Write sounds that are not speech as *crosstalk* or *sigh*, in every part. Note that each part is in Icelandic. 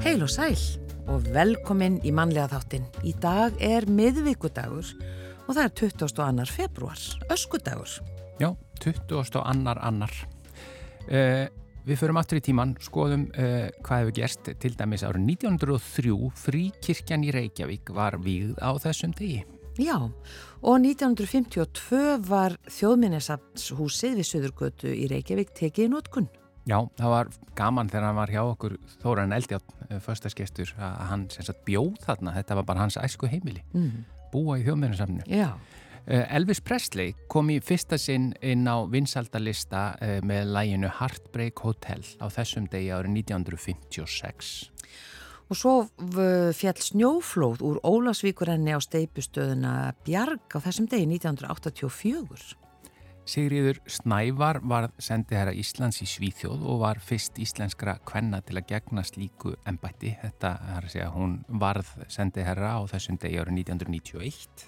Heil og sæl og velkomin í mannlega þáttin. Í dag er miðvíkudagur og það er 22. februar, öskudagur. Já, 22. annar annar. Uh, við förum aftur í tíman, skoðum uh, hvað hefur gerst til dæmis árið 1903 fríkirkjan í Reykjavík var víð á þessum degi. Já, og 1952 var þjóðminnesafnshúsið við Suðurgötu í Reykjavík tekið í nótkunn. Já, það var gaman þegar hann var hjá okkur Þóran Eldjátt, förstasgestur, að hann bjóð þarna, þetta var bara hans æsku heimili, mm. búa í þjóðminnesafnu. Já. Elvis Presley kom í fyrsta sinn inn á vinsaldalista með læginu Heartbreak Hotel á þessum degi árið 1956. Og svo fjall snjóflóð úr Ólasvíkurenni á steipustöðuna Bjarg á þessum degi 1984. Sigriður Snævar var sendið herra Íslands í Svíþjóð og var fyrst íslenskra kvenna til að gegna slíku ennbætti. Þetta er að segja hún varð sendið herra á þessum degi árið 1991.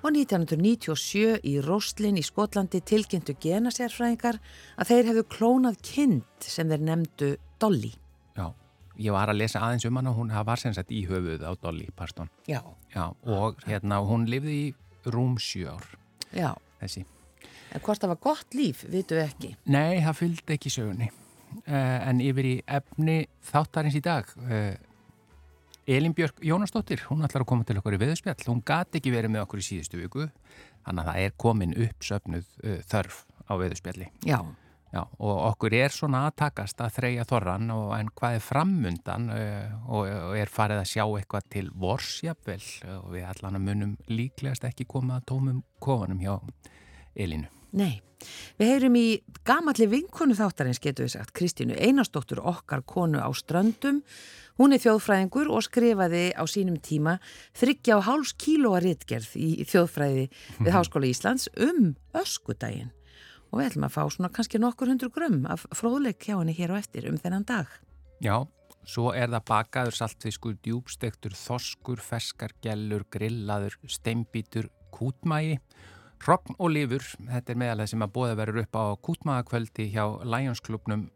Og 1997 í Róstlinn í Skotlandi tilkynntu genasérfræðingar að þeir hefðu klónað kind sem þeir nefndu Dolly. Já, ég var að lesa aðeins um hann og hún var sem sagt í höfuð á Dolly Parston. Já. Já, og hérna hún lifði í rúm sjö ár. Já. Þessi. En hvort það var gott líf, vitu ekki. Nei, það fylgdi ekki sögunni. Uh, en yfir í efni þáttarins í dag. Uh, Elin Björk Jónasdóttir, hún ætlar að koma til okkur í veðspjall. Hún gati ekki verið með okkur í síðustu viku. Þannig að það er komin upp söpnuð uh, þörf á veðspjalli. Já. Já, og okkur er svona aðtakast að þreja þorran og en hvað er framundan og, og er farið að sjá eitthvað til vorsjapvel og við allan að munum líklegast ekki koma að tómum kofanum hjá Elinu. Nei, við heyrum í gamalli vinkonu þáttarins getur við sagt, Kristínu Einarsdóttur okkar konu á ströndum. Hún er þjóðfræðingur og skrifaði á sínum tíma þryggja á háls kílóa rittgerð í þjóðfræði við Háskóla Íslands um öskudaginn. Og við ætlum að fá svona kannski nokkur hundru grömm af fróðleik hjá henni hér og eftir um þennan dag. Já, svo er það bakaður saltfiskur, djúbstektur, þoskur, feskargellur, grillaður, steimbítur, kútmægi Hrogn og lifur, þetta er meðal það sem að bóða verður upp á kútmagakvöldi hjá Lionsklubnum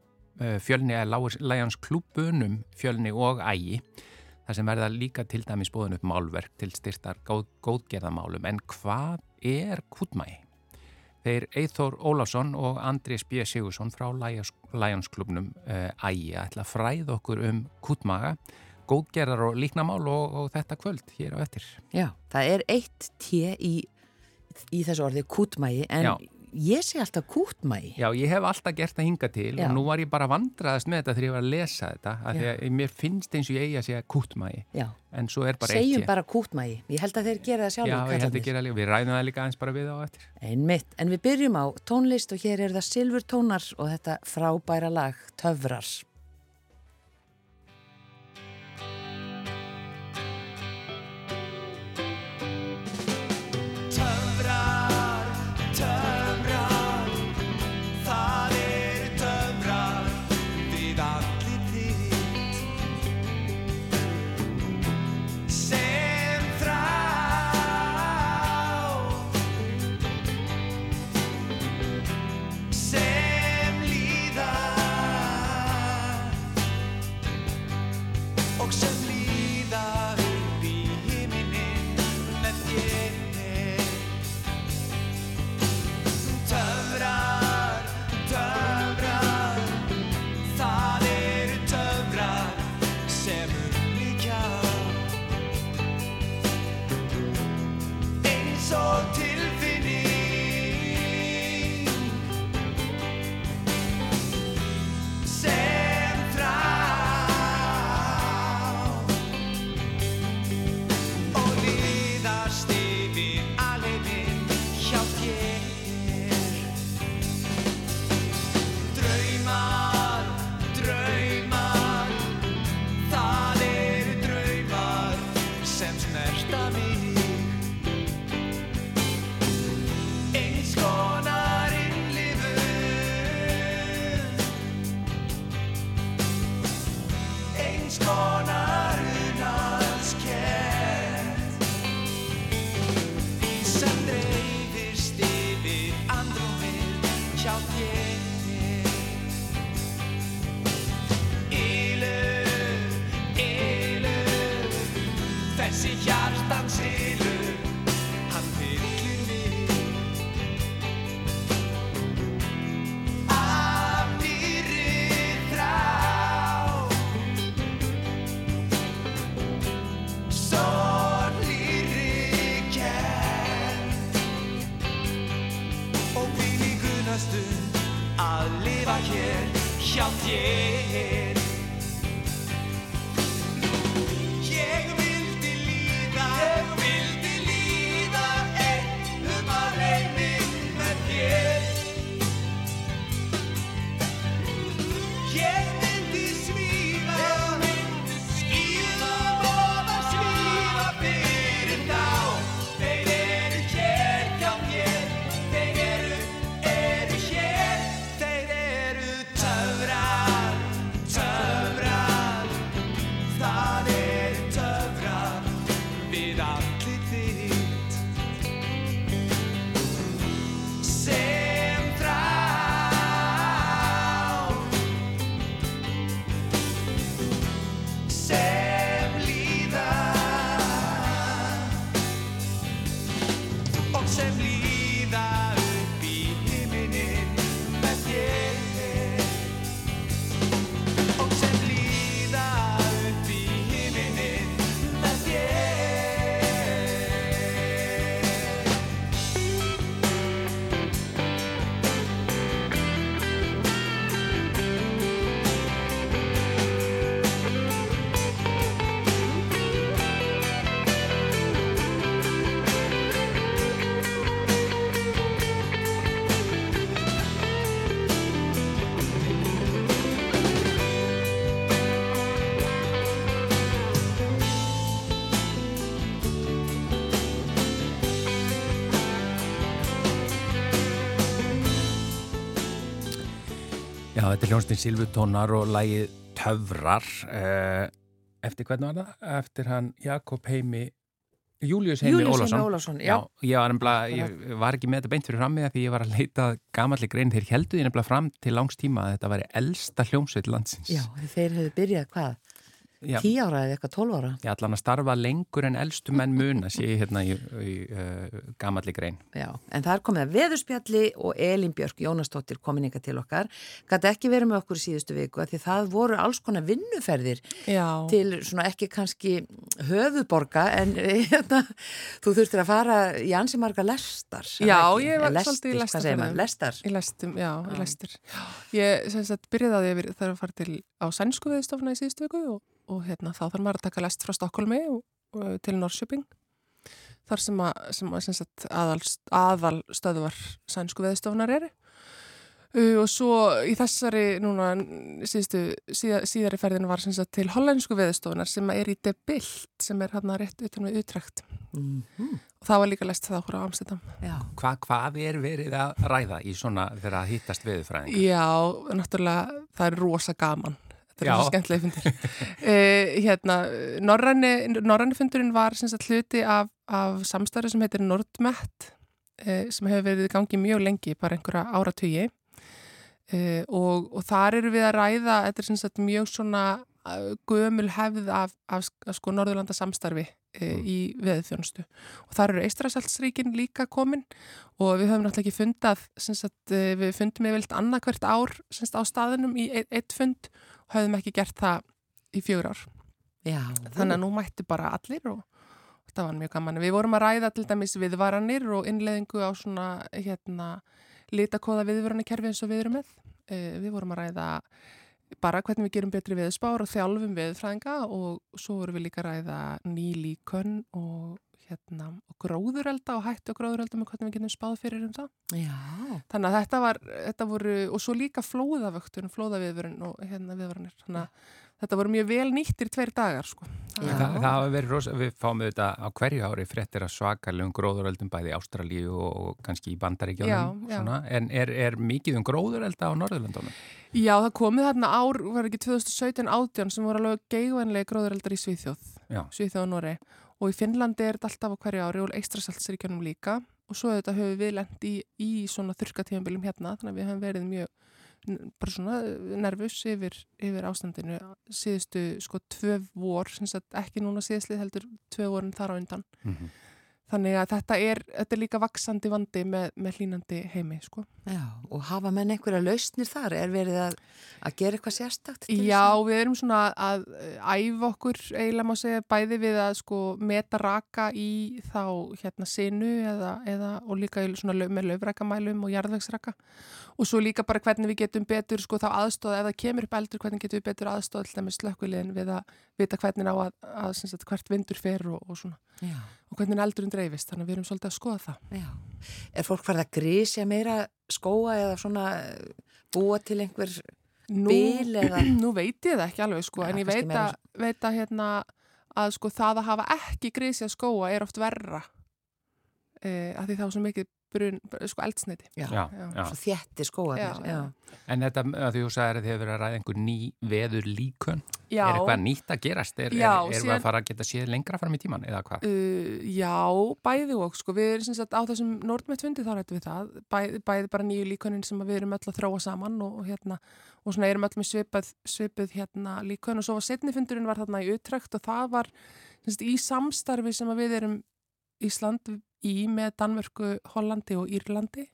fjölni eða Lionsklubunum fjölni og ægi þar sem verða líka til dæmis bóðan upp málverk til styrtar góð, góðgerðamálum en hvað er kútmagi? Þeir Eithór Ólásson og Andrés B. Sigursson frá Lionsklubnum ægi ætla að fræða okkur um kútmaga góðgerðar og líknamál og, og þetta kvöld hér á eftir. Já, það er eitt tje í í þessu orði kútmægi en Já. ég sé alltaf kútmægi Já, ég hef alltaf gert það hinga til Já. og nú var ég bara vandraðast með þetta þegar ég var að lesa þetta af því að mér finnst eins og ég eigi að segja kútmægi Já. en svo er bara Segjum eitt bara kútmægi, ég held að þeir gera það sjálf Já, ég held að gera líka, við ræðum það líka eins bara við á eftir. Einmitt, en við byrjum á tónlist og hér er það Silfur tónar og þetta frábæra lag Töfrar Já, þetta er hljónstinn Silvutónar og lægið Töfrar eh, eftir hvernig var það? Eftir hann Jakob Heimi Július Heimi Július já. ég, ég var ekki með þetta beint fyrir fram með því ég var að leita gamalli grein þeir heldu því nefnilega fram til langs tíma að þetta væri elsta hljómsveit landsins Já, þeir hefðu byrjað hvað? Já. 10 ára eða eitthvað 12 ára? Ég ætla hann að starfa lengur en elstu menn muna sé ég hérna í, í uh, gamalli grein Já, en það er komið að Veðurspjalli og Elin Björk Jónastóttir komin ykkar til okkar. Gæti ekki verið með okkur í síðustu viku að því það voru alls konar vinnuferðir Já. til svona ekki kannski höfuborga en *laughs* hérna, þú þurftir að fara í ansi marga lestar. Já, ég var svolítið í lestarfélaginu. Lestar? Í lestum, já, í lestir. Ég sem sagt byrjaði að ég þarf að fara til á sænsku viðstofna í síðustu viku og, og hérna þá þarf maður að taka lest frá Stokkólmi til Norrköping. Þar sem að, sem að sagt, aðal, aðal stöðuvar sænsku viðstofnar eru. Uh, og svo í þessari núna síðustu, síða, síðari ferðin var sagt til hollensku viðstofnar sem er í Debilt sem er hérna rétt utan við Utrecht. Mm Og það var líka lest það okkur á Amsterdam. Hva, Hvað er verið að ræða í svona þegar að hittast veðurfræðingar? Já, náttúrulega það er rosa gaman. Þetta er rosa skemmtilega fundir. uh, *laughs* hérna, norræni, norræni fundurinn var sagt hluti af, af samstæri sem heitir Nordmet uh, sem hefur verið í gangi mjög lengi, bara einhverja áratugi. Uh, og, og þar eru við að ræða, þetta er sagt mjög svona gömul hefð af, af, af sko Norðurlanda samstarfi uh, í veðþjónustu og þar eru Eistrasaltsríkin líka komin og við höfum náttúrulega ekki fundað sagt, uh, við fundum yfirleitt annað hvert ár sagt, á staðinum í eitt, fund og höfum ekki gert það í fjögur ár já. þannig að nú mætti bara allir og þetta var mjög gaman. Við vorum að ræða til dæmis viðvaranir og innleðingu á svona hérna litakóða viðvaranekerfi eins og við erum með. Uh, við vorum að ræða bara hvernig við gerum betri viðspár og þjálfum viðfræðinga og svo vorum við líka að ræða nýlíkön og hérna og gróðurelda og hættu og gróðurelda með hvernig við getum spáð fyrir um það. Já, Þannig að þetta var, þetta voru, og svo líka flóðavöktun, flóðaviðvörun og hérna viðvaranir. Þannig að þetta voru mjög vel nýttir tveir dagar, sko. Já. Það, það hafa verið rosa, við fáum þetta á hverju ári fréttir að svakalegum gróðuröldum bæði í Ástralíu og kannski í Bandaríkjónum Já, já. svona. en er, er mikið um gróðurölda á Norðurlandunum? Já, það komið þarna ár, var ekki 2017 átján sem voru alveg geigvænlega gróðureldar í Svíþjóð, Já. Svíþjóð og Norei og í Finnlandi er þetta alltaf á hverju ári og Eistrasaltsríkjunum líka og svo þetta höfum við lent í, í svona þurrkatífambilum hérna þannig að við höfum verið mjög bara svona nervus yfir, yfir ástandinu síðustu sko tvö vor, sem sagt ekki núna síðastlið heldur tvö vorin þar á undan Mm -hmm. Þannig að þetta er, þetta er líka vaksandi vandi með, með hlínandi heimi, sko. Já, og hafa menn einhverja lausnir þar? Er verið að, að gera eitthvað sérstakt? Já, við erum svona að æfa okkur eiginlega má segja bæði við að sko meta raka í þá hérna sinu eða, eða og líka svona löf, með löfrækamælum og jarðvegsraka og svo líka bara hvernig við getum betur sko þá aðstóða ef það kemur upp eldur hvernig getum við betur aðstóða til dæmis slökkulegin við að vita hvernig á að, að, sagt, hvert vindur fer og, og svona. Já, og hvernig eldurinn dreifist, þannig að við erum svolítið að skoða það. já. Er fólk farið að grísja meira skóa eða svona eh, búa til einhver Nú, bil eða... *clears throat* nú veit ég það ekki alveg sko, Já, en ég veit meira að, veit að hérna að sko það að hafa ekki grísja skóa er oft verra. Uh, að því þá er svo mikið brun, sko eldsneiti. Já, Já, Já. svo. Já, já. En þetta, að því þú sagðir að þið hefur verið að ræða einhver ný veður líkun. Já, Er eitthvað nýtt að gerast? Er, Já, er, er síðan- við að fara að geta séð lengra fram í tíman eða hvað? Uh, já, bæði og sko, við erum sem sagt á þessum Nordmet fundi þá rættum við það, bæði, bæði bara nýju líkönin sem að við erum öll að þróa saman og, og hérna, og svona erum öll með svipað, svipað hérna líkön og svo var setni fundurinn var þarna í utrækt og það var sem sagt, í samstarfi sem að við erum Ísland í með Danmörku, Hollandi og Írlandi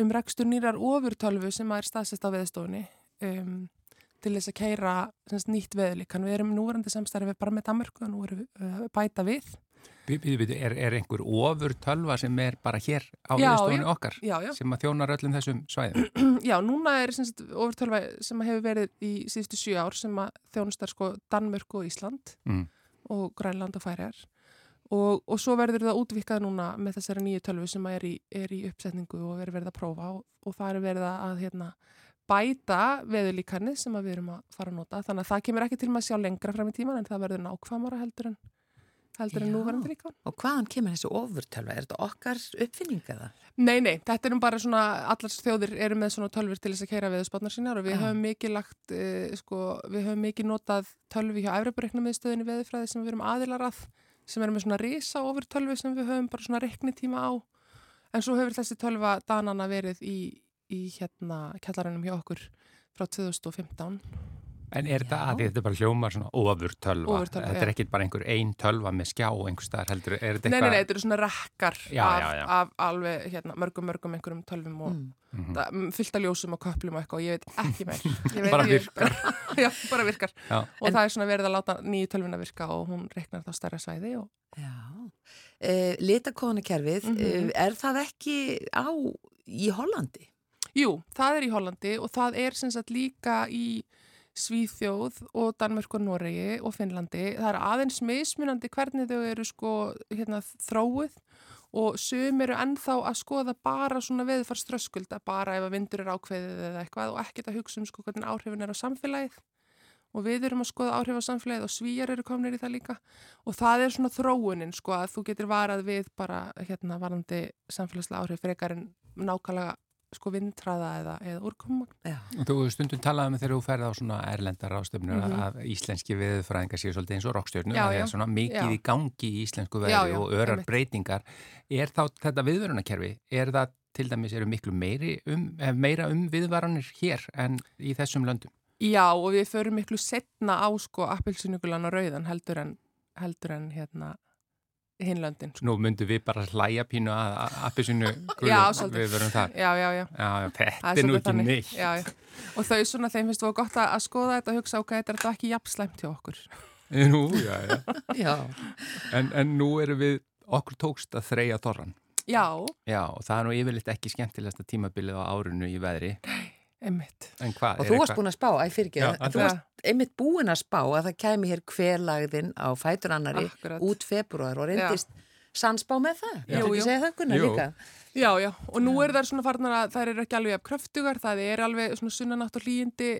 um rekstur nýrar ofurtölfu sem er staðsest á veðstofunni um, til þess að keira nýtt veðlíkan. Við erum núverandi samstarfi bara með Danmörku og nú erum við uh, bæta við bí- bí- Er, er einhver ofur tölva sem er bara hér á viðstofunni okkar Já, já. sem að þjónar öllum þessum svæðum? *clears throat* Já, núna er ofurtölva sem hefur verið í síðustu sjö ár sem að þjónustar sko Danmörk og Ísland Mm. og Grænland og Færiar og, og svo verður það útvikað núna með þessari nýju tölvu sem er í, er í uppsetningu og er verið að prófa og, og það er verið að hérna, bæta veðurlíkarnir sem við erum að fara að nota þannig að það kemur ekki til að sjá lengra fram í tíman en það verður nákvæmara heldur en heldur en Já. núverandi líka. Og hvaðan kemur þessi ofurtölva? Er þetta okkar uppfinning eða? Nei, nei, þetta er nú bara svona, allar þjóðir eru með svona tölfur til þess að keira veðurspátnar sínar og við Já. höfum mikið lagt, uh, sko, við höfum mikið notað tölvi hjá Efrabrikna miðstöðinni veðurfræði sem við erum aðilar að, sem erum með svona risa ofur tölvi sem við höfum bara svona reiknitíma á. En svo hefur þessi tölva danana verið í, í hérna kjallarannum hjá okkur frá 2015. En er þetta Já. að þetta er bara hljómar svona ofur tölva? Ofurtölva, Þetta er já. ekkit bara einhver ein tölva með skjá einhver staðar heldur? Er þetta Nei, nei, eitthvað? nei, þetta eru svona rekkar Já, af, já, já. af alveg hérna, mörgum, mörgum einhverjum tölvum og Mm. Mhm. það, fullt af ljósum og köplum og eitthvað og ég veit ekki meir. *laughs* Ég veit, Bara ég, virkar. *laughs* já, bara virkar. Já. Og En- það er svona verið að láta nýju tölvuna virka og hún reiknar þá stærra svæði og Já. Uh, Litakóðanakerfið, mm Mhm. er það ekki á í Hollandi? Jú, það er í Hollandi og það er sem sagt líka í Svíþjóð og Danmörk og Noregi og Finnlandi. Það er aðeins mismunandi hvernig þau eru sko hérna, þróið og sum eru ennþá að skoða bara svona veðfarströskulda, bara ef að vindur er ákveðið eða eitthvað og ekkert að hugsa um sko hvernig áhrifin er á samfélagið. Og við erum að skoða áhrif á samfélagið og svíjar eru komnir í það líka. Og það er svona þróunin sko að þú getur varað við bara hérna varandi samfélagslega áhrif frekar en nákvæmlega sko vindræða eða, eða úrkomma. Já. Og Þú hefur stundum talað um þegar þú ferð á svona erlendar ástöfnur Mhm. að íslenski viðfræðingar séu svolítið eins og rockstjörnur Já, að það er svona mikið Já. í gangi í íslensku já, og örar einmitt. breytingar. Er þá þetta viðvörunarkerfi, er það til dæmis eru miklu meiri um, eh, meira um viðvaranir hér en í þessum löndum? Já og við förum miklu setna á sko appilsinugulan og rauðan heldur en, heldur en hérna hinlöndin. Sko. Nú myndum við bara hlæja pínu að appisinu við verum þar. Já, já, já. Já, já, þetta er nú ekki þannig. neitt. Já, já. Og þau svona, þeim finnst þú gott að, að skoða þetta og hugsa, ok, þetta er þetta ekki jafn slæmt hjá okkur. Nú, já, já. *laughs* Já. En, en nú erum við, okkur tókst að þreja þorran. Já, Já, og það er nú yfirleitt ekki skemmtilegasta tímabilið á árinu í veðri. einmitt. En hvað? Og þú varst búin að spá, æ, fyrir ekki, þú varst einmitt búin að spá að það kæmi hér hverlagðin á fætur annari Akkurat. út februar og reyndist sannspá með það. Já. Þú Jú, ekki jú. segja það Gunnar Jú. líka? Já, já, og nú er það svona farnar að það eru ekki alveg af kröftugar, það er alveg svona sunnanátt og hlýjindi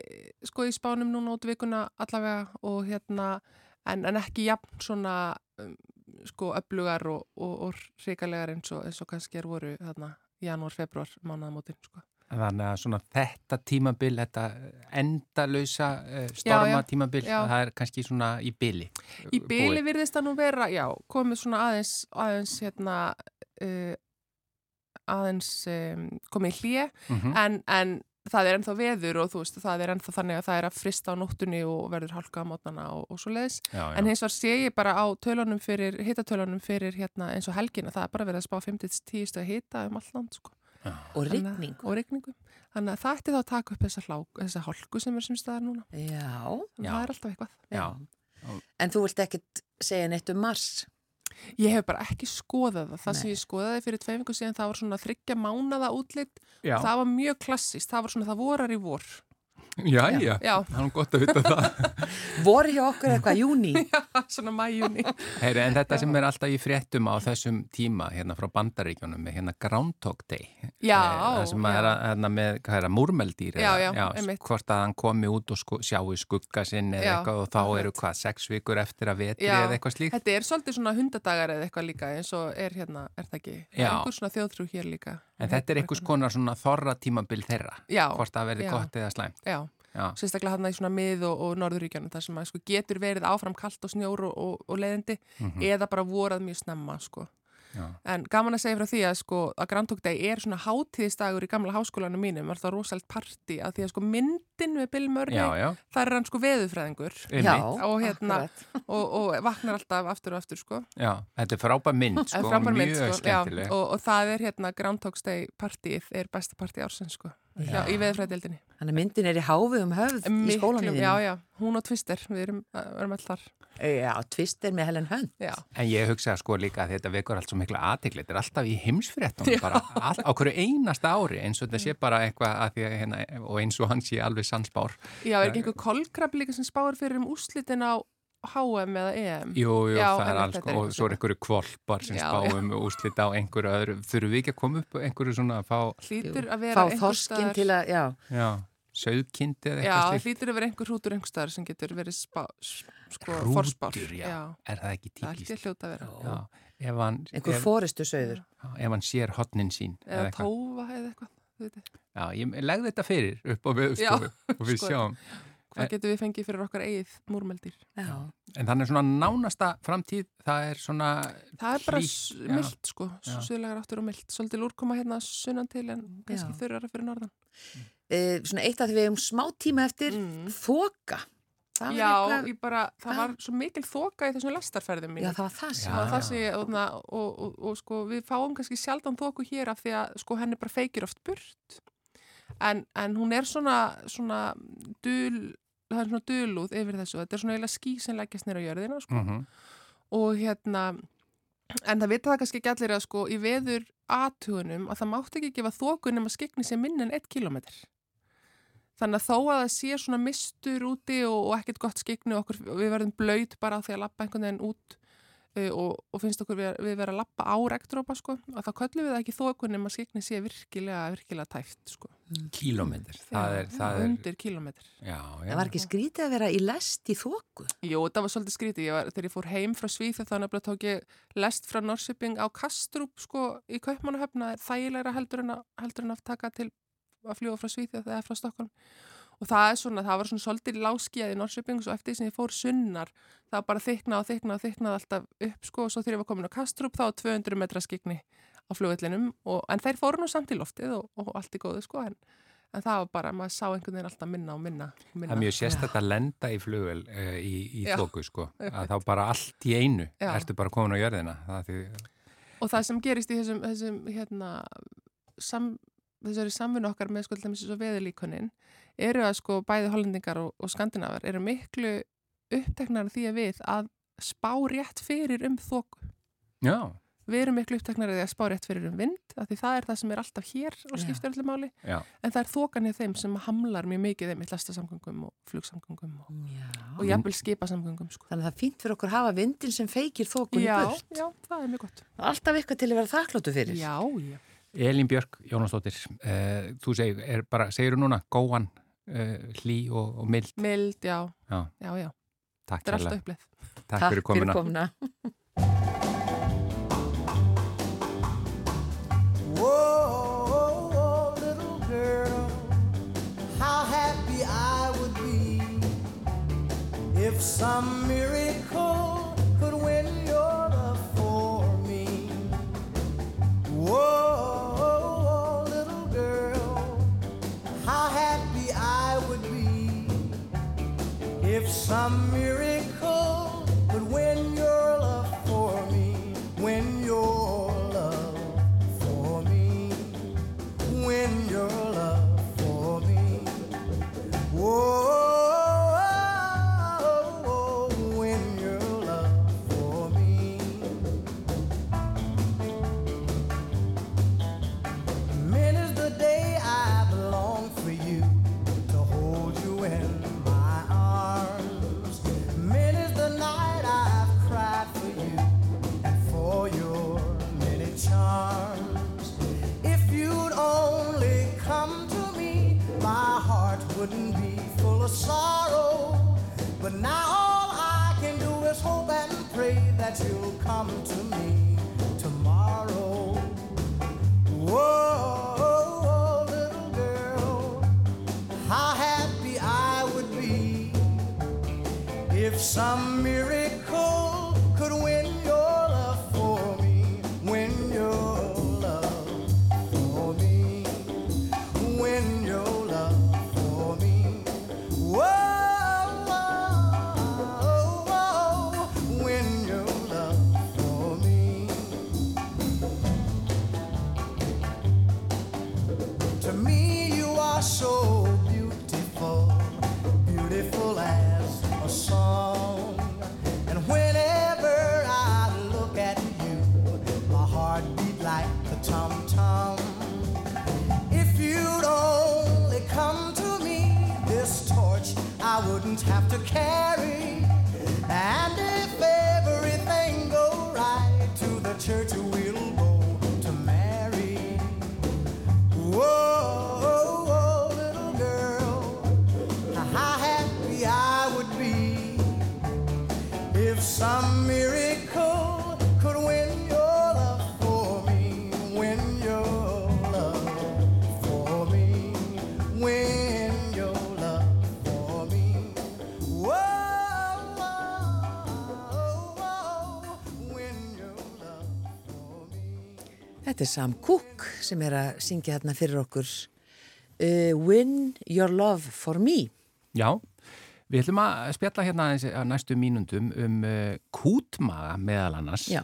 sko í spánum núna út vikuna allavega og hérna, en, en ekki jafn svona um, sko öflugar og, og, og hrikalegar eins og, eins og kannski er voru þarna janúar, februar, mánaðamótin sko. Þannig að svona þetta tímabil, þetta endalösa uh, Já, storma já, tímabil, já. það er kannski svona í byli. Í byli virðist það nú vera, já, komið svona aðeins, aðeins hérna, uh, aðeins um, komið hlýja Mm en, en það er ennþá veður og þú veist, það er ennþá þannig að það er að frista á nóttunni og verður hálka á mótnana og, og svo leiðis. En hins var sé ég bara á tölunum fyrir, hitatölunum fyrir hérna eins og helgina, það er bara verið að spá 50-10 stöð hita um alland, sko. Já. Og rigning. Og rigningu. Þannig að það ætti þá að taka upp þessa, hlák, þessa hálku sem er sem staðar núna. Já. Þannig að það er alltaf eitthvað. Já. En þú vilt ekkit segja neitt um mars? Ég hef bara ekki skoðað það. Það Nei. sem ég skoðaði fyrir tveifingu síðan það var svona þryggja mánada útlitt. Það var mjög klassist. Það var svona það vorar í vor. Já, já, já. það er gott að vita það. *laughs* Voru hjá okkur eitthvað júni? *laughs* Já, svona mæjúni. Heyri, en þetta já. sem er alltaf í fréttum á þessum tíma hérna frá bandaríkjónum með hérna Groundhog Day. Já. Eh, það sem er hérna með, hvað er það, múrmeldýr? Já, já, einmitt. Hvort að hann komi út og sko, sjáu skugga sinn eða eitthvað og þá eru hvað, sex vikur eftir að vetri eða eitthvað slíkt? Þetta er svolítið svona hundadagar eða eitthvað líka eins og er hérna, er það ekki? Já. En þetta er einhvers konar svona þorra tímabil þeirra, já, hvort það verði gott eða slæmt. Já, sérstaklega hann í svona mið- og, og norðuríkjana þar sem að sko, getur verið áfram kallt og snjór og, og, og leðindi mm -hmm. eða bara vorað mjög snemma sko. en gaman að segja frá því að sko að Day er svona hátíðistagur í gamla háskólanum mínum, var það rosalega parti að því að sko myndin við Bill Murray það er hann sko veðufræðingur og hérna og vaknar alltaf aftur og aftur sko. Já, þetta er frábær mynd sko, frábær mynd, mjög sko, skemmtileg. Og það er hérna Groundhog Day partíð er besta partí ársins sko Já, í veðfræðildinni. Þannig að myndin er í háfi um höfð Miklu, í skólanum. Já, já, hún og Twister, við erum, erum alltaf þar. Já, Twister með Helen Hunt. Já. En ég hugsa sko líka að þetta vekur allt svo mikla aðtikli, þetta er alltaf í heimsfréttum, bara all, á hverju einasta ári, eins og þetta sé bara eitthvað að því að hérna, og eins og hann sé alveg sannsbár. Já, er ekki einhver kolkrab líka sem spáir fyrir um úslitin á HM eða EM Jú, jú, Já, það er alls og svo er einhverju kvolpar sem spáum úslita á einhverju öðru, þurfum við ekki að koma upp einhverju svona að fá hlýtur að vera til að, já, já söðkindi eða eitthvað slíkt. Já, hlýtur að vera einhver hrútur einhverstaðar sem getur verið spá, sko, forspár. Hrútur, já. já, er það ekki típist? Það er ekki hljóta að vera. Já, hann, Einhver fóristu söður Ef hann sér hotnin sín Eða tófa eða eitthvað Já, ég legði þetta fyrir upp og við, og við sko. sjáum Hvað eh, getur við fengið fyrir okkar eigið múrmeldir? En þannig svona nánasta framtíð, það er svona... Það er bara myllt sko, suðlegar áttur og myllt. Svolítið lúrkoma hérna sunnan til en kannski þurrara fyrir norðan. Uh, svona eitt að við hefum smá tíma eftir mm. þoka. Já, eitthvað... bara, það var svo mikil þoka í þessum lastarferðum mín. Já, það var það sem. Já, það sé, og, og, og, og sko við fáum kannski sjaldan þoku hér af því að sko henni bara feikir oft burt en, en hún er svona, svona dul, það er svona duluð yfir þessu, þetta er svona eiginlega ský sem leggjast nýra á jörðina sko. mm -hmm. og hérna en það vita það kannski ekki allir að sko í veður aðtugunum að það mátt ekki gefa þokunum að skegni sér minn en 1 kilometr þannig að þó að það sé svona mistur úti og, og ekkert gott skegni og okkur, við verðum blöyt bara á því að lappa einhvern veginn út og, og finnst okkur við, við vera að lappa á regndrópa sko, að þá köllum við ekki þokunum að skikni sé virkilega, virkilega tæft sko. Mm. Kílómetr, það er, það er undir kílómetr. Já, já. Það var ekki skrítið að vera í lest í þoku? Jú, það var svolítið skrítið, ég var, þegar ég fór heim frá Svíð þá nefnilega tók ég lest frá Norrköping á Kastrup sko í Kaupmannahöfna, þægilegra heldur en að, heldur en að taka til að fljúa frá Svíð eða frá Stokkólm og það er svona, það var svona svolítið láskjaði í Norrköping og eftir því sem ég fór sunnar það bara þyknaði og þyknaði og þyknaði alltaf upp sko og svo þegar ég var komin á Kastrup þá 200 metra skikni á flugvellinum en þeir fóru nú samt í loftið og, og allt í góðu sko en, en það var bara, maður sá einhvern veginn alltaf minna og minna, minna. Það er mjög sérstaklega að lenda í flugvel uh, í, í þóku sko að þá bara allt í einu Já. ertu bara komin á jörðina það því... Og það sem gerist í þessum, þessum hérna, sam, þessari samfunnu okkar með sko veðurlíkunin eru að sko bæði hollendingar og, og skandinavar eru miklu uppteknar því að við að spá rétt fyrir um þóku. Já. Við erum miklu uppteknar því að spá rétt fyrir um vind, af því það er það sem er alltaf hér og skiptir öllu máli. Já. En það er þókan í þeim sem hamlar mjög mikið þeim í hlastasamgöngum og flugsamgöngum og, og jafnvel skipasamgöngum. Sko. Þannig að það er fínt fyrir okkur að hafa vindin sem feikir þókunni burt. Já, það er mjög gott. Alltaf eitthvað til að vera þakkláttu fyrir. Já, já. Elin Björk, Jónasdóttir, uh, þú segir, bara, segir núna góan, uh, hlý og, og mild? Mild, já. Já, já. já. Takk fyrir alltaf upplið. Takk, Takk fyrir komuna. Fyrir komuna. Whoa, little girl, how happy I would be if some miracle soul. Þetta er Sam Cooke sem er að syngja þarna fyrir okkur uh, Win Your Love For Me. Já, við ætlum að spjalla hérna aðeins á næstu mínundum um uh, kútmaga meðal annars. Já,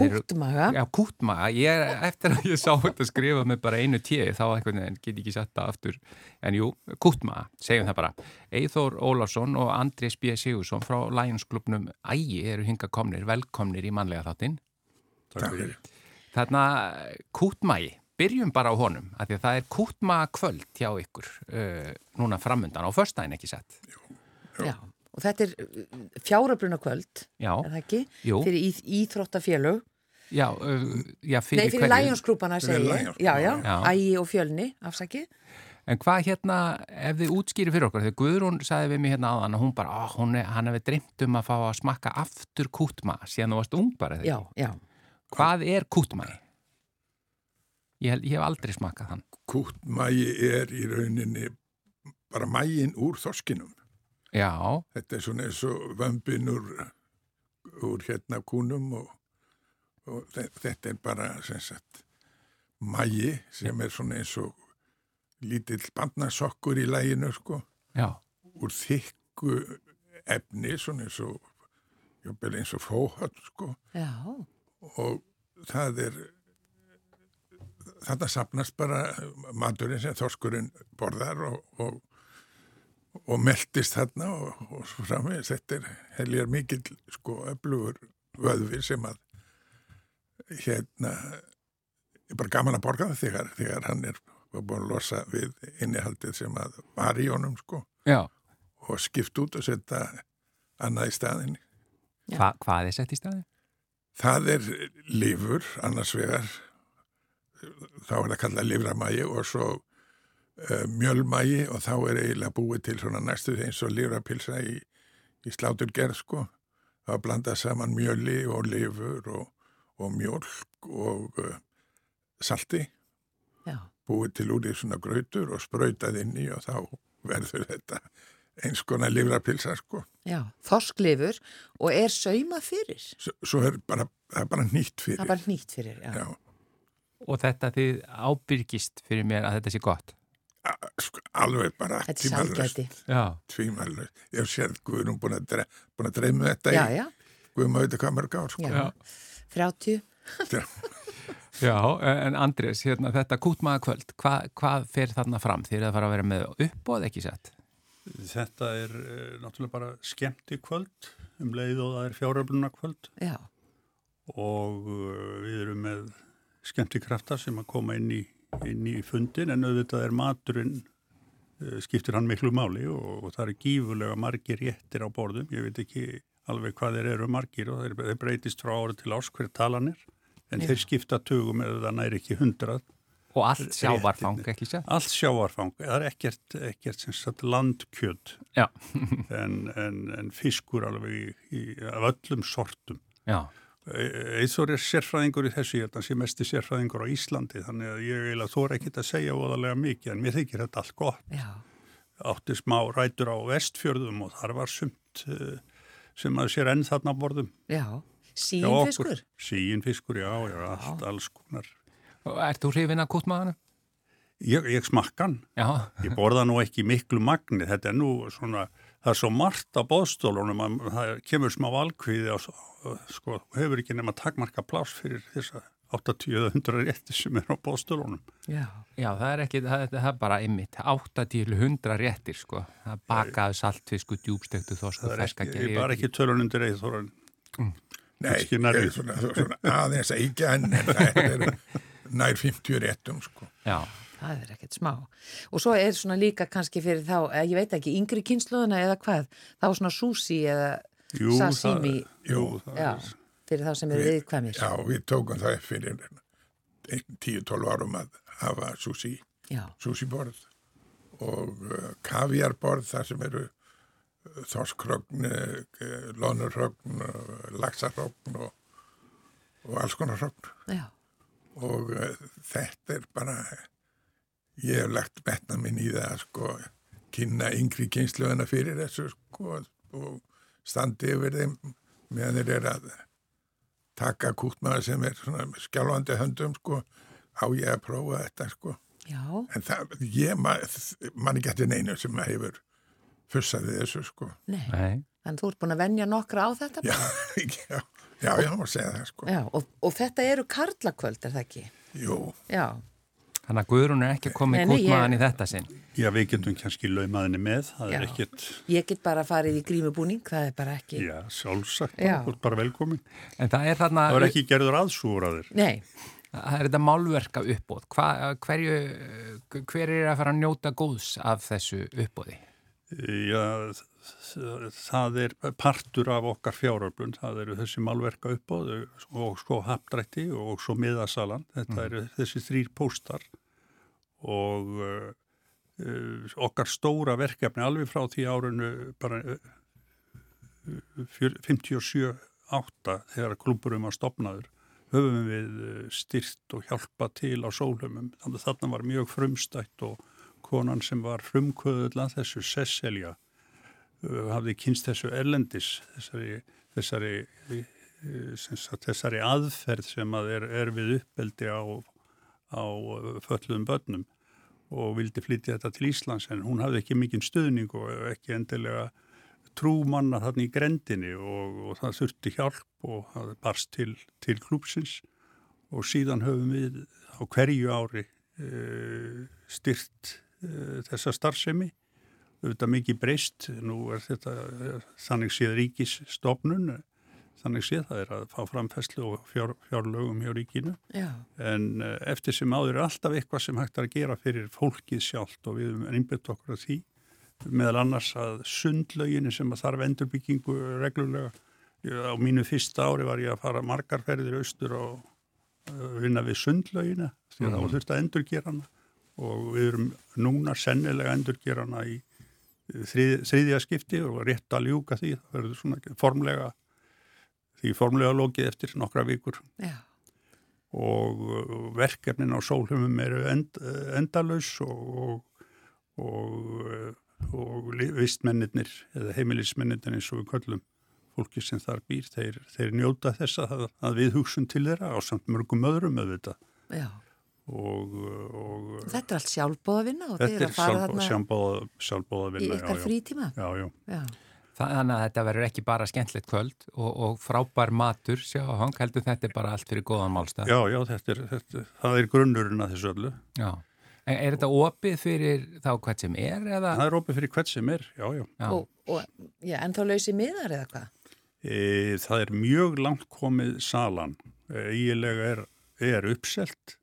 kútmaga. Já, kútmaga. Ég er, eftir að ég sá þetta skrifa með bara einu tíu, þá einhvern veginn get ég ekki sett það aftur. En jú, kútmaga, segjum það bara. Eithór Ólafsson og Andrés B. Sigursson frá Lionsklubnum Ægi eru hinga komnir, velkomnir í mannlega þáttinn. Takk fyrir. Þarna kútmagi, byrjum bara á honum, af því að það er kútmaga kvöld hjá ykkur uh, núna framundan á förstæðin ekki sett. Já, og þetta er uh, fjárabruna kvöld, Já, er það ekki? Jú. Fyrir í, íþróttafélög. já, uh, já, fyrir Nei, fyrir hverju? Lionsklúpana Fyrir segi ég. Lions Já, já, Já. ægi og fjölni, afsaki. En hvað hérna, ef þið útskýri fyrir okkur, þegar Guðrún sagði við mig hérna áðan að hún bara, á, hún er, hann hefði dreymt um að fá að smakka aftur kútma síðan þú varst ung bara Já, þegar. já. Hvað er kútmagi? Ég, hel- ég hef aldrei smakkað hann. Kútmægi er í rauninni bara mægin úr þorskinum. Já, Þetta er svona eins og vömbin úr, úr hérna kúnum og, og þe- þetta er bara sem sagt mægi sem er svona eins og lítill bandnasokkur í læginu sko já, úr þykku efni svona eins og eins og fóhöld sko Já, og það er þetta sapnast bara maturinn sem þorskurinn borðar og, og, og meldist þarna og, og svo framvegis þetta er heljar mikill sko öflugur vöðvi sem að hérna er bara gaman að borga það þegar, þegar hann er búin að losa við innihaldið sem að var í honum sko já. og skipt út og setja annað í staðinni. Hva, hvað er sett í staði? Það er lifur, annars vegar, þá er það kallað livramægi og svo uh, mjölmægi og þá er eiginlega búið til svona næstu eins og livrapilsa í, í sláturgerð sko. Það er blandað saman mjöli og lifur og, og mjölk og uh, salti, já. búið til úr í svona grautur og sprautað inn í og þá verður þetta eins konar livrapilsa sko. Já, þorsklifur og er saumað fyrir. S svo er bara, það er bara nýtt Það fyrir. er bara nýtt fyrir, já. Já, Og þetta þið ábyrgist fyrir mér að þetta sé gott. a- sko, alveg bara Þetta er sælgæti. Já. tvímælust. Ég hef séð Guðrún búin að, dre, búin að dreyma þetta Já, í já, Guðum að veit hvað mörg ár. Sko. já. 30. *laughs* Já, en Andrés, hérna, þetta kútmaðakvöld, hva, hvað fer þarna fram? Þið er að fara að vera með uppbóð ekki sett? Þetta er uh, náttúrulega bara skemmti kvöld um leið og það er fjáröfluna kvöld Já, og uh, við erum með skemmti krafta sem að koma inn í, inn í fundin en auðvitað er maturinn uh, skiptir hann miklu máli og, og það eru gífurlega margir réttir á borðum. Ég veit ekki alveg hvað þeir eru margir og þeir, þeir breytist frá ári til ás hver talan er en þeir skipta tugum eða það næri ekki hundrað. Og allt sjávarfang ekki sett? Allt sjávarfang, það er ekkert, ekkert sem sagt landkjöld en, en, en fiskur alveg í, í, af öllum sortum. Já. Eithor er sérfræðingur í þessu, ég held að hann sé mesti sérfræðingur á Íslandi, þannig að ég eiginlega þóra ekkert að segja óðarlega mikið, en mér þykir þetta allt gott. já, Átti smá rætur á vestfjörðum og þar var sumt eh, sem að sér enn þarna borðum. já. Hjá okkur. Sýnfiskur. Sýinfiskur, já, já, allt, alls konar. Ert þú hrifin að kútmaðanu? Ég, ég smakkan, Já. ég borða nú ekki miklu magni, þetta er nú svona, það er svo margt á bóðstólunum að það kemur smá valkviði og sko, hefur ekki nema takmarka plás fyrir þessa 80-100 rétti sem er á bóðstólunum. Já, Já, það er ekki, það, það er bara ymmit, 8-100 réttir, sko. Það bakaðu saltfisku, djúbstektu, þosku, Það er ferska ekki, ég bara ekki tölun undir eið þóran. Nei, nærri. er svona, svona aðeins ekki en en það er nær 50 réttum sko. Já, það er ekkert smá. Og svo er svona líka kannski fyrir þá, eh, ég veit ekki, yngri kynsluðuna eða hvað, þá svona sushi eða Jú, sashimi, það, jú, það já, er, fyrir þá sem eru viðkvæmir. Já, við tókum það fyrir 10-12 árum að hafa sushi, Já, sushi borð og uh, kaviarborð þar sem eru uh, þorskrögn, uh, lónurrögn, uh, laxarrögn og, og alls konar rögn. já, og uh, þetta er bara ég hef lagt metna minn í það sko, kynna yngri kynsluðina fyrir þessu sko, og standi yfir þeim meðan þeir eru að taka kútmaður sem er svona skjálfandi höndum sko, á ég að prófa þetta sko já, en það, ég man, man ekki eftir neinu sem hefur fussaði þessu sko nei. nei. Þannig þú ert búin að venja nokkra á þetta? já, *laughs* já, já, já, má segja það sko Já, og, og þetta eru karlakvöld, er það ekki? jú, Já, Þannig að Guðrún er ekki komið kútmaðan ég- í þetta sinn. já, við getum kannski laumaðinni með, það Já. er ekkert, ég get bara farið í grímubúning, það er bara ekki... já, sjálfsagt, Já. þú ert bara velkomin. En það er þarna... Það er ekki gerður aðsúr að þér. Nei, Það er þetta málverka uppbóð. Hva, hverju, hver er að fara að njóta góðs af þessu uppbóði? Já, það er partur af okkar fjáröflun, það eru þessi málverka uppbóð og sko hapdrætti og svo miðasalan, þetta eru þessi þrýr póstar og uh, okkar stóra verkefni alveg frá því árinu bara uh, 57-8 þegar klúburum var stopnaður höfum við uh, styrt og hjálpa til á sólumum, þannig að þarna var mjög frumstætt og konan sem var frumkvöðull að þessu Cecilia hafði kynst þessu erlendis þessari, þessari, uh, sagt, þessari aðferð sem að er, er við uppeldi á, á uh, föllum börnum og vildi flytja þetta til Íslands en hún hafði ekki mikinn stuðning og ekki endilega trú manna þarna í grendinni og, og það þurfti hjálp og það barst til, til klúpsins og síðan höfum við á hverju ári uh, styrt uh, þessa starfsemi auðvitað mikið breyst, nú er þetta eh, þannig séð ríkisstofnun þannig séð það er að fá framfæslu og fjár, fjárlögum hjá ríkinu. Já, en eh, eftir sem áður er alltaf eitthvað sem hægt er að gera fyrir fólkið sjálft og við erum einbjönd okkur að því meðal annars að sundlauginu sem að þarf endurbyggingu reglulega. Á mínu fyrsta ári var ég að fara margar ferðir austur og uh, vinna við sundlaugina því að þá þurfti að endurgera hana. Og við erum núna sennilega að endurgera hana í þrið, þriðja skipti og rétt að ljúka því. Það verður svona formlega því formlega lokið eftir nokkra vikur. Já, og uh, verkefnin á sólhumum eru end, endalaus og, og, og, uh, og li- vistmennir eða heimilismennir eins og við köllum fólki sem þar býr, þeir, þeir njóta þess að, að við hugsun til þeirra á samt mörgum öðrum auðvitað. Já, og, og Þetta er allt sjálfbóðavinna og þetta er að fara þarna sjálfbóða, sjálfbóða í ykkar frítíma. Já, já. Já. Þannig að þetta verður ekki bara skemmtilegt kvöld og, og frábær matur, sjá, hann heldur þetta er bara allt fyrir góðan málstað. Já, já, þetta er, þetta, það er grunnurinn að þessu öllu. Já. En er þetta opið fyrir þá hvað sem er eða? Það er opið fyrir hvert sem er, já, já. Já. Og, og, já, en þá lausi miðar eða hvað? E, það er mjög langt komið salan. E, Ílega er, er uppselt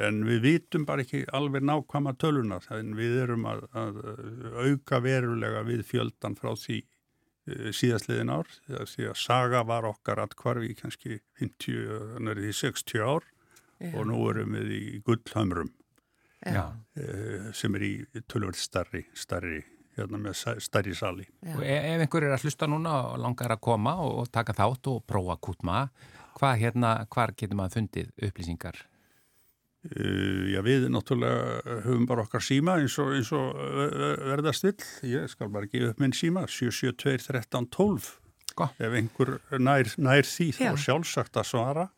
en við vitum bara ekki alveg nákvæma töluna en við erum að, að auka verulega við fjöldan frá því e, síðastliðin ár því að saga var okkar að hvarfi kannski 50, nærið í 60 ár Já. og nú erum við í gullhamrum Já. e, sem er í tölvöld starri, starri, hérna með stærri sali. Já. Og e- ef einhver er að hlusta núna og langar að koma og, og taka þátt og prófa kútma, hvað hérna, hvar getur maður fundið upplýsingar? Uh, já, við náttúrulega höfum bara okkar síma eins og, eins og verðast vill. Ég skal bara gefa upp minn síma, 772 13 12. Sko. Ef einhver nær, nær því þá Já. sjálfsagt að svara.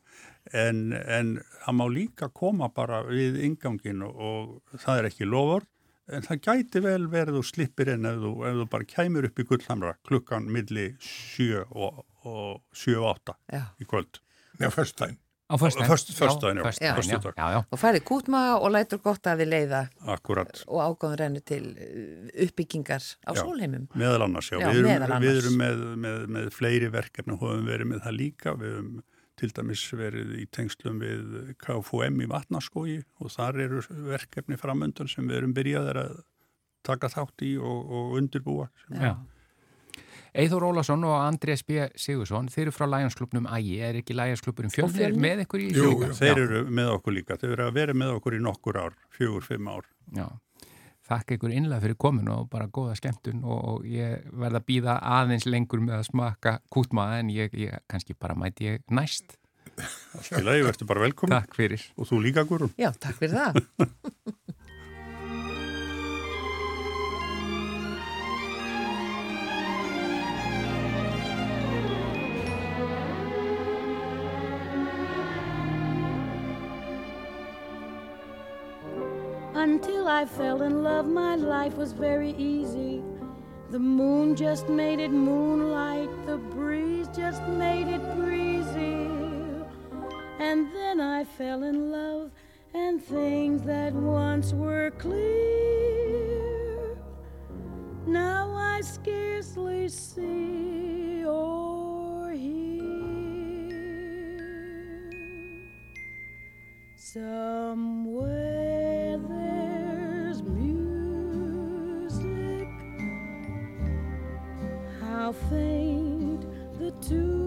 En, en það má líka koma bara við ingangin og, og það er ekki lofur. En það gæti vel verið og slippir inn ef þú, ef þú bara kæmur upp í gullhamra klukkan milli 7 og, og 7 og 8 Já. í kvöld. Já, föstudaginn. Á föstudaginn, já. já. Já. Og færið kútmaga og lætur gott að þið leiða Akkurat. og ágáðum rennu til uh, uppbyggingar á Já. sólheimum. Meðal annars, já. Já, við erum, annars. Við erum með, með, með fleiri verkefni og höfum verið með það líka. Við höfum til dæmis verið í tengslum við KFUM í Vatnaskógi og þar eru verkefni framöndan sem við erum byrjaðir að taka þátt í og, og undirbúa. Já. Eithor Ólason og Andrés B. Sigursson, þeir eru frá Læjansklubnum Ægi, er ekki Læjanskluburinn fjölnir Fjölnir? með ykkur í Jú, líka? jú. Þeir eru með okkur líka. Þeir eru að vera með okkur í nokkur ár, fjögur, fimm ár. Já. Þakka ykkur innlega fyrir komin og bara góða skemmtun og, og ég verða að býða aðeins lengur með að smaka kútma en ég, ég kannski bara mæti ég næst. Allt í lagi, verður bara velkomin. Takk fyrir. Og þú líka, Gurun. Já, takk fyrir það. *laughs* Until I fell in love, my life was very easy. The moon just made it moonlight, the breeze just made it breezy. And then I fell in love, and things that once were clear, now I scarcely see or hear. Somewhere How faint the tune.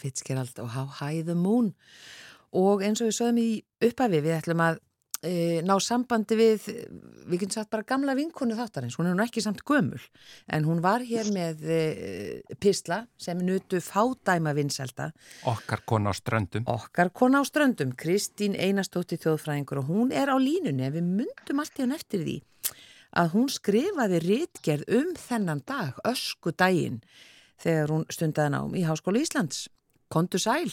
Ella Fitzgerald og How High the Moon. Og eins og við sögum í upphafi við ætlum að e, ná sambandi við, við getum sagt bara gamla vinkonu þáttarins, hún er nú ekki samt gömul en hún var hér með e, pisla sem nutu fádæma vinselda Okkar kona á ströndum. okkar kona á ströndum, Kristín Einarstóttir þjóðfræðingur og hún er á línunni. Við myndum allt í hún eftir því að hún skrifaði ritgerð um þennan dag, ösku daginn þegar hún stundaði nám í Háskóla Íslands. Kondu sæl.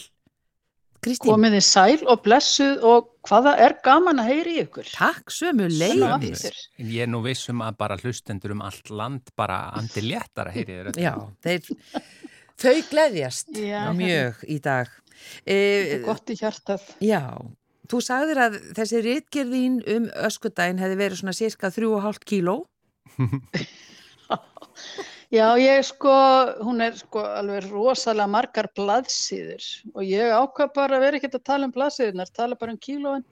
Kristín, Komið þið sæl og blessuð og hvaða er gaman að heyri ykkur? takk sömu leiðis. ég er nú vissum að bara hlustendur um allt land bara andi léttara, heyri þér Já, þeir, þau gleðjast Já, mjög í dag. Þetta E, er gott í hjartað. já, þú sagðir að þessi ritgerðin um öskudaginn hefði verið svona cirka 3,5 kíló. Já, *laughs* *laughs* ég sko, hún er sko alveg rosalega margar blaðsíður og ég ákvað bara að vera ekkert að tala um blaðsíðunar, tala bara um kílóin,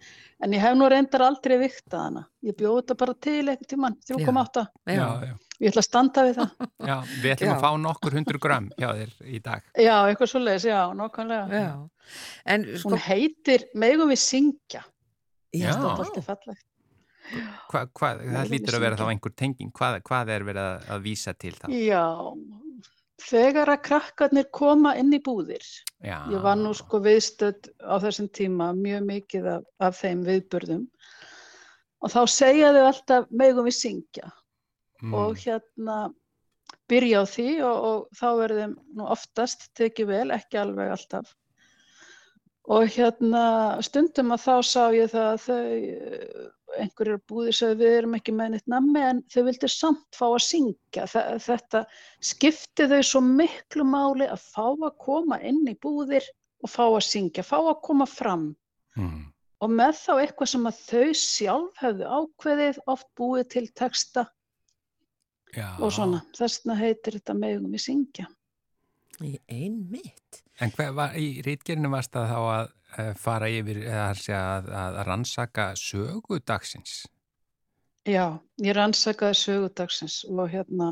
en ég hef nú reyndar aldrei viktað hana. Ég bjóð þetta bara til eitthvað tíman, 3,8. Já, já, Ég ætla að standa við það. já, við ætlum Já. að fá nokkur hundur gram hjá þér í dag. Já, eitthvað svoleiðis, já, nákvæmlega. Já, en sko, Hún heitir Megum við syngja. já, Það er alltaf fallegt. Hva, hvað, það lítur að vera þá einhver tenging. Hvað, hvað er verið að, að vísa til þá? Já, þegar að krakkarnir koma inn í búðir, Já. ég var nú sko viðstödd á þessum tíma mjög mikið af, af þeim viðburðum og þá segja þau alltaf megum við syngja Mm. og hérna byrja á því og, og þá verðum nú oftast tekið vel, ekki alveg alltaf og hérna stundum að þá sá ég það að þau eh, einhverjir búðir sagði við erum ekki með neitt nammi en þau vildi samt fá að syngja þetta skipti þau svo miklu máli að fá að koma inn í búðir og fá að syngja, fá að koma fram Mm. og með þá eitthvað sem að þau sjálf hefðu ákveðið oft búið til texta Já. og svona, þess vegna heitir þetta megum við syngja. Í einmitt. En hver var, í rítgerinu varst það þá að uh, fara yfir eða að, segja að, að rannsaka sögu dagsins? Já, ég rannsakaði sögudagsins og hérna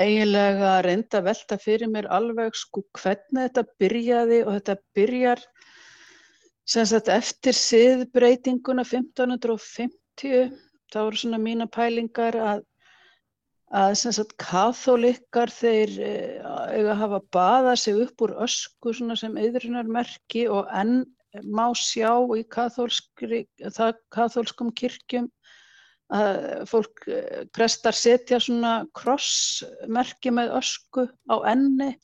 eiginlega reynda að velta fyrir mér alveg sko hvernig þetta byrjaði og þetta byrjar sem sagt eftir siðbreytinguna 1550 þá eru svona mína pælingar að að sem sagt kathólikkar þeir eh, eiga að hafa baðað sig upp úr ösku svona sem yðrunarmerki og enn má sjá í kathólskum kirkjum að fólk, eh, prestar setja svona krossmerki með ösku á enni,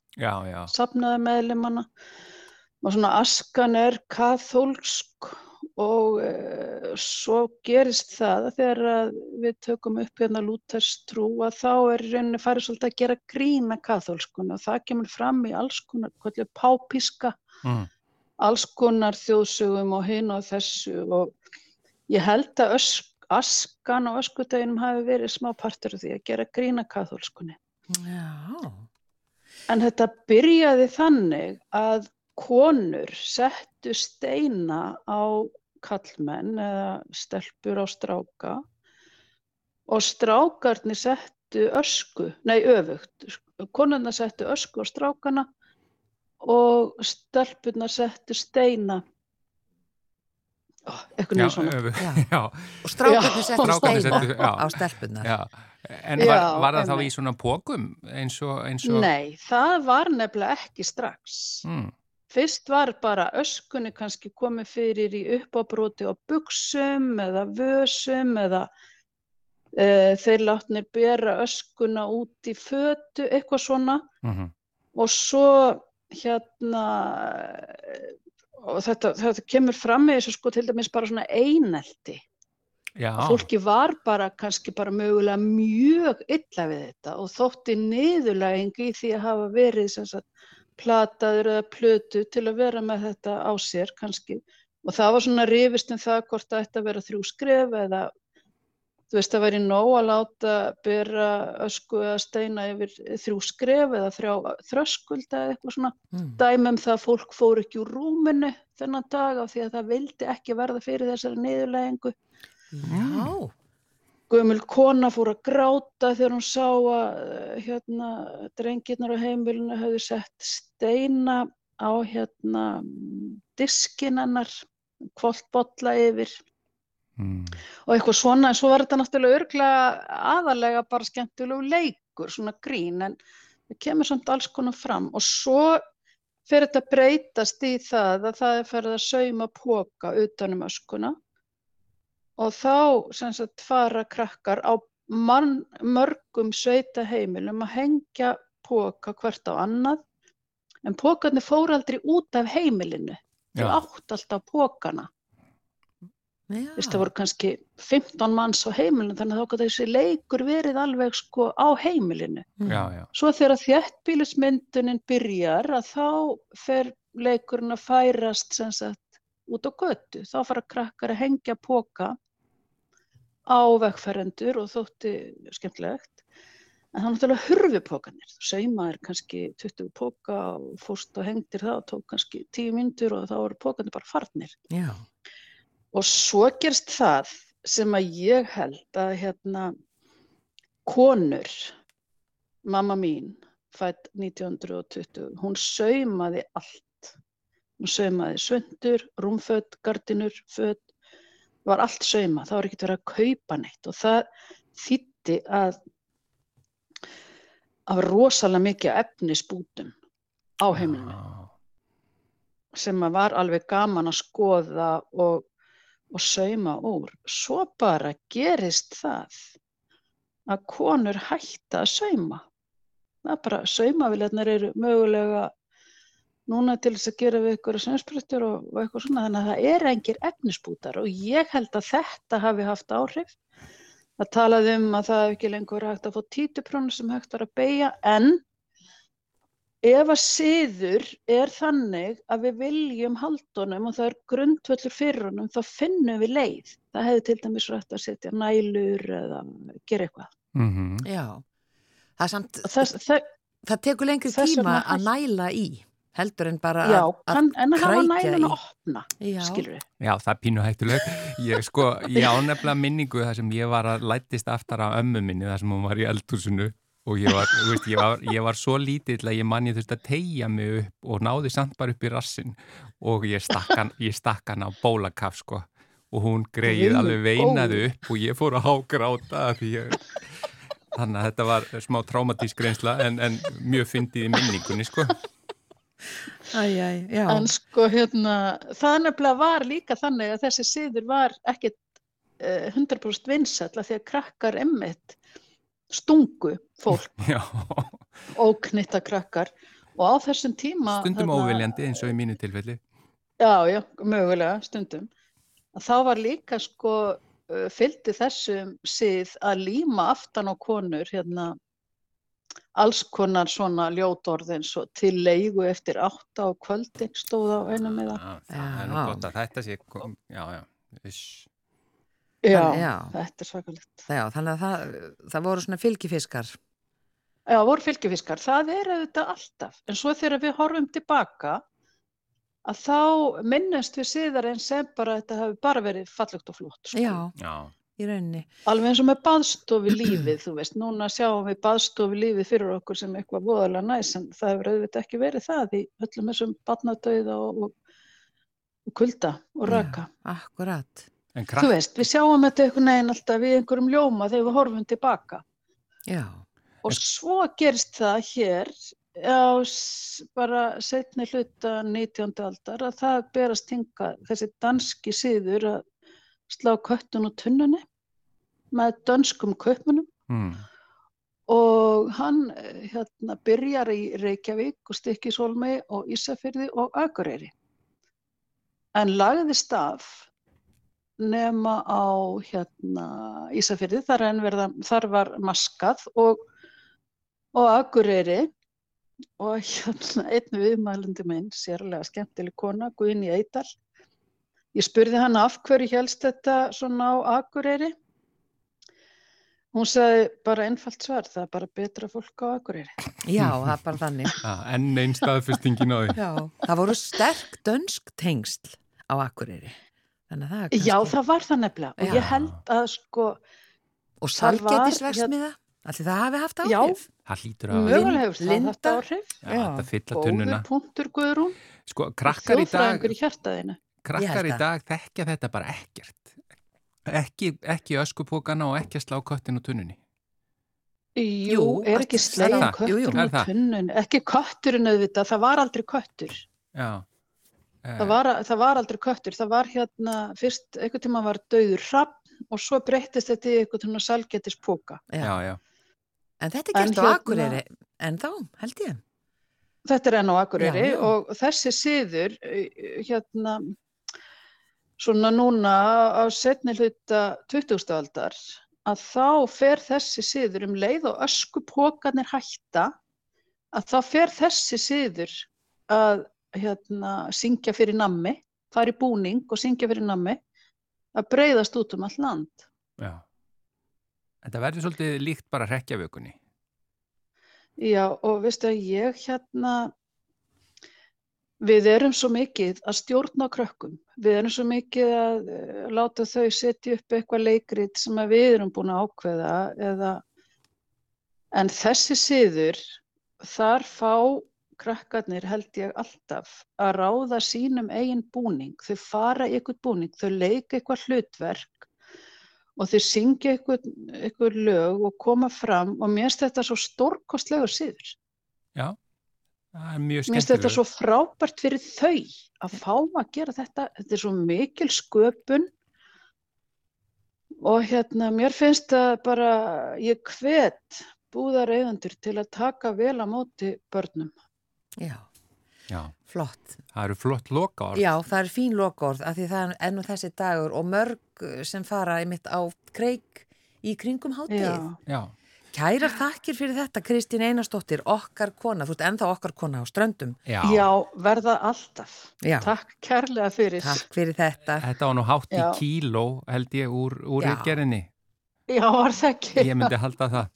safnaði meðlimanna. Og svona askan er kathólsk og e, svo gerist það að þegar að við tökum upp hérna Lúthers trú að þá er í rauninni farið svolítið að gera grína kathólskun og það kemur fram í alls konar kvöldu pápíska Mm. alls konar þjóðsögum og hinn og þessu og ég held að ösk, askan og öskudeginum hafi verið smá partur af því að gera grína kathólskunni. Já, En þetta byrjaði þannig að konur settu steina á kallmenn eða stelpur á stráka og strákarnir settu ösku, nei öfugt, konurna settu ösku á strákana og stelpurnar settu steina. Eitthvað Já, Já. *laughs* já, og strákarnir Já. settu á stelpunar. já. En Já, var, var það þá í svona pókum eins og... Eins og Nei, það var nefnilega ekki strax. Mm. Fyrst var bara öskunni kannski komið fyrir í uppábroti á buksum eða vösum eða e, þeir látnir bera öskuna út í fötu, eitthvað svona. Mm og svo hérna og þetta, þetta kemur fram með þessu sko til dæmis bara svona einelti. Já, fólki var bara kannski bara mögulega mjög illa við þetta og þótti niðurlæging í því að hafa verið sem sagt plataður eða plötu til að vera með þetta á sér kannski. Og það var svona rifist um það hvort það ætti að vera þrjú skref eða þú veist það væri nóg að láta bera ösku eða steina yfir þrjú skref eða þrjá þröskulda eða eitthvað svona. Mm. dæmum það að fólk fór ekki úr rúminu þennan dag af því að það vildi ekki verða fyrir þessari niðurlægingu. Já, Gömul kona fór að gráta þegar hún sá að eh, hérna, drengirnar á heimilinu höfðu sett steina á hérna, diskin hennar, kvoltbolla yfir mm. og eitthvað svona. En svo var þetta náttúrulega örglega aðalega bara skemmtilegu leikur, svona grín, en það kemur samt alls konar fram. Og svo fer þetta breytast í það að það er farið að sauma póka utanum öskuna og þá sem sagt fara krakkar á mann, mörgum sveita heimilum að hengja póka hvert á annað. En pókarnir fóru aldrei út af heimilinu. Þau átt alltaf pókana það voru kannski 15 manns á heimilinu þannig að þá gæti þessi leikur verið alveg sko á heimilinu. Mm. já, já. svo þegar þéttbílismyndunin byrjar að þá fer leikurinn að færast sem sagt út á götu. Þá fara krakkar að hengja póka á vegferendur og þótti skemmtilegt. En það er náttúrulega hurfupókanir þú saumaðir kannski 20 póka og fórst og hengdir það og tók kannski 10 myndur og þá voru pókanir bara farnir. Já, og svo gerst það sem að ég held að hérna konur mamma mín fætt 1920 hún saumaði allt. Hún saumaði söndur, rúmföt, gardinur, föt var allt sauma, það var ekkert verið að kaupa neitt og það þýtti að af rosalega mikið efnisbútum á heimilinu Já. sem að var alveg gaman að skoða og, og sauma úr. Svo bara gerist það að konur hætta að sauma. Það bara, saumaviljarnir eru mögulega núna til þess að gera við ykkur sömsprittur og, og eitthvað svona, þannig að það er engir efnisbútar og ég held að þetta hafi haft áhrif. Það talaði um að það hef ekki lengur hægt að fá títuprónu sem hægt var að beigja, en ef að siður er þannig að við viljum haldunum og það er grundvöllur fyrir honum, þá finnum við leið. Það hefði til dæmis rætt að setja nælur eða gera eitthvað. Mm já. Það, er samt, Það, það, það tekur lengri þess tíma að næla í, heldur en bara já, að, kann, en að hafa krækja nælun í. að opna, Já. skilur við. Já, það er pínu hættuleg. Ég sko, ég ánefnilega minningu þar sem ég var að lættist aftar á ömmu minni þar sem hún var í eldhúsinu og ég var, þú veist, ég var, ég var svo lítill að ég manni þurfti að tegja mig upp og náði samt bara upp í rassin og ég stakk hann, ég stakk hann á bólakaf sko og hún greið alveg veinaði upp og ég fór að hágráta af því ég Þannig að þetta var smá traumatísk reynsla en, en mjög fyndið í minningunni sko. Æ, æ, já. En sko hérna, það nefnilega var líka þannig að þessi siður var ekkit uh, 100% vinsæll af því að krakkar emmitt stungu fólk, *laughs* Já, óknitta krakkar og á þessum tíma stundum þarna- óviljandi eins og í mínu tilfelli. Já, já, mögulega stundum. Að þá var líka sko uh, fylgdi þessum sið að líma aftan á konur hérna alls konar svona ljótorð eins og til leigu eftir átta á kvöldin stóð á einum eða. Já, það er nú gott að þetta sé, kom, já, já, viss. Já, já. þetta er svakalegt. já, þannig að það, það voru svona fylgifiskar. Já, voru fylgifiskar, það er auðvitað alltaf. En svo þegar við horfum tilbaka að þá minnumst við síðar en sem bara að þetta hafi bara verið fallegt og flott. sko. Já, Já, í rauninni. Alveg eins og með baðstofi lífið, þú veist, núna sjáum við baðstofi lífið fyrir okkur sem eitthvað voðalega næs, en það hefur auðvitað ekki verið það í öllum þessum barnadauða og, og, og kulda og raka. Já, akkurat. en Þú veist, við sjáum þetta einhvern veginn alltaf í einhverjum ljóma þegar við horfum tilbaka. Já, Og svo gerist það hér á bara setni hluta 19. aldar að það berast hinga þessi danski síður að slá köttun og tunnunni með dönskum kaupmunum mm, og hann eh, hérna, byrjar í Reykjavík og Stykkishólmi og Ísafyrði og Akureyri. En lagðist af nema á hérna Ísafirði, þar, er verða, þar var maskað og, og Akureyri og *laughs* hérna einn viðmælandi minn, sérlega skemmtileg kona, Guðni Eidal. Ég spurði hann af hverju helst þetta svona á Akureyri. Hún sagði bara einfalt svar, það er bara betra fólk á Akureyri. Já, það er bara þannig. Já, enn einn staðfestingin á því. Já, það voru sterk dönsk tengsl á Akureyri. Það kannski... Já, það var það nefnilega og Já. ég held að sko, Og það salgetisversmiða, allir það hafi haft Já. áhrif. Það hlýtur að... hefur það Linda. haft áhrif. Já, þetta fylla tunnuna. punktur Guðrún, Sko, krakkar í dag, þjóðfræðingur í hjartaðinu. Krakkar í dag þekkja þetta bara ekkert. Ekki, ekki öskupókana og ekki að slá köttin og tunnunni. Jú, er ekki slegin kötturinn á það? tunnun, ekki kötturinn auðvitað, það var aldrei köttur. Já. Eh, Það var, það var aldrei köttur, það var hérna, fyrst einhvern tíma var döður hrapp og svo breyttist þetta í einhvern tíma salgetis póka. Já, já. En þetta er En gert á hérna- Akureyri en þá, held ég. Þetta er enn á Akureyri Já, já. og þessi siður, eh, hérna, svona núna á setni hluta 20. aldar, að þá fer þessi siður um leið og öskupókarnir hætta, að þá fer þessi siður að hérna, syngja fyrir nammi, fara í búning og syngja fyrir nammi, að breyðast út um allt land. já. Þetta verður svolítið líkt bara hrekkjavökunni. Já, og veistu að ég hérna, við erum svo mikið að stjórna krökkum. Við erum svo mikið að uh, láta þau setja upp eitthvað leikrit sem við erum búin að ákveða eða, en þessi siður, þar fá krakkarnir held ég alltaf að ráða sínum eigin búning. Þau fara eitthvað búning, þau leika eitthvað hlutverk og þau syngja eitthvað, eitthvað lög og koma fram og mér finnst þetta svo stórkostlegur siður. Já, Mér finnst þetta svo frábært fyrir þau að fá að gera þetta. Þetta er svo mikil sköpun og hérna mér finnst það bara, ég hvet búðar eigendur til að taka vel á móti börnum. Já, Já, flott. það eru flott loka orð. Já, það er fín lokorð af því það er ennú þessi dagur og mörg sem fara einmitt á kreik í kringum hátíð. Já, Já, Kærar þakkir fyrir þetta Kristín Einarsdóttir, okkar kona, þú ert ennþá okkar kona á ströndum. já. já verða alltaf. Já, Takk kærlega fyrir. takk fyrir þetta. Þetta var nú hátt í kíló held ég úr, úr ritgerðinni. Já, var það ekki? Ég myndi halda það.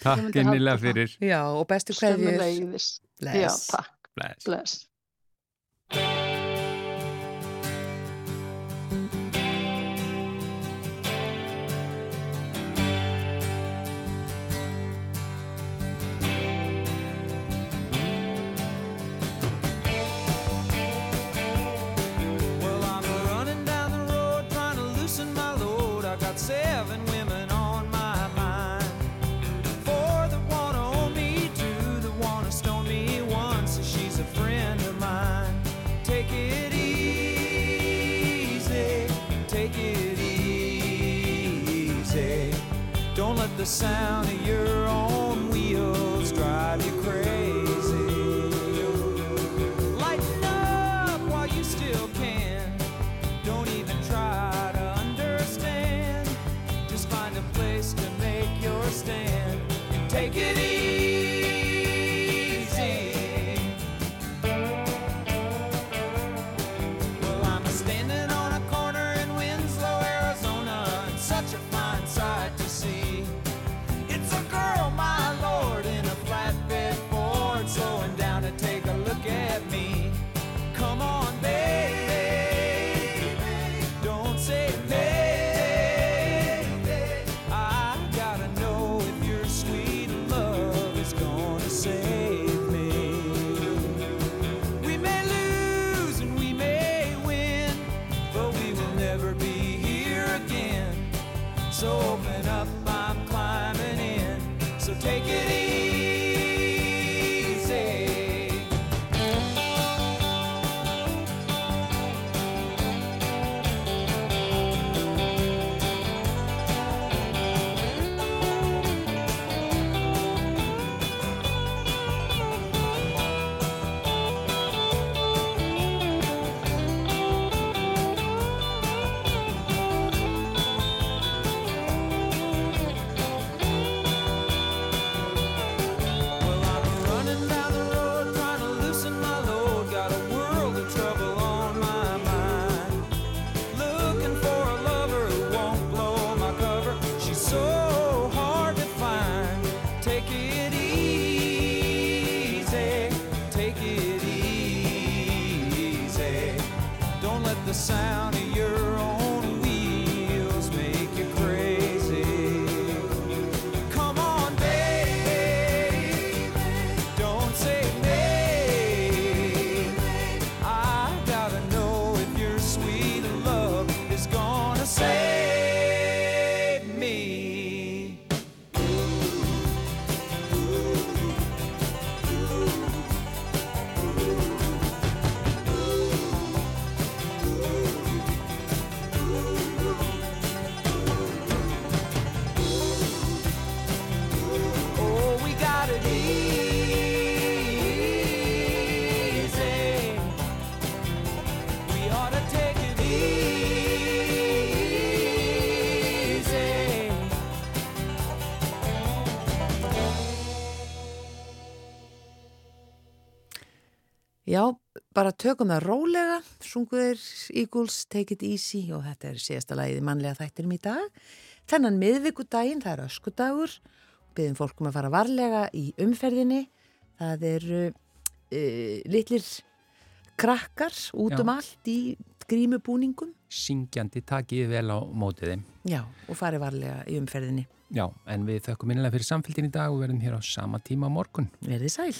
Takk innilega fyrir. Já, og bestu kveðjur. Sömuleiðis. Já, Bless. takk. Bless. Bless. The sound of your own bara tökum það rólega, sunguðir Eagles, Take It Easy og þetta er síðasta lagið í mannlega þættinum í dag. Þennan miðvikudaginn, það er öskudagur, byrðum fólkum að fara varlega í umferðinni. Það eru uh, litlir krakkar út Já. um allt í grímubúningum. Syngjandi takið vel á mótiði. Já, og fari varlega í umferðinni. Já, en við þökkum minnilega fyrir samfélgin í dag og verðum hér á sama tíma á morgun. Verðið sæl.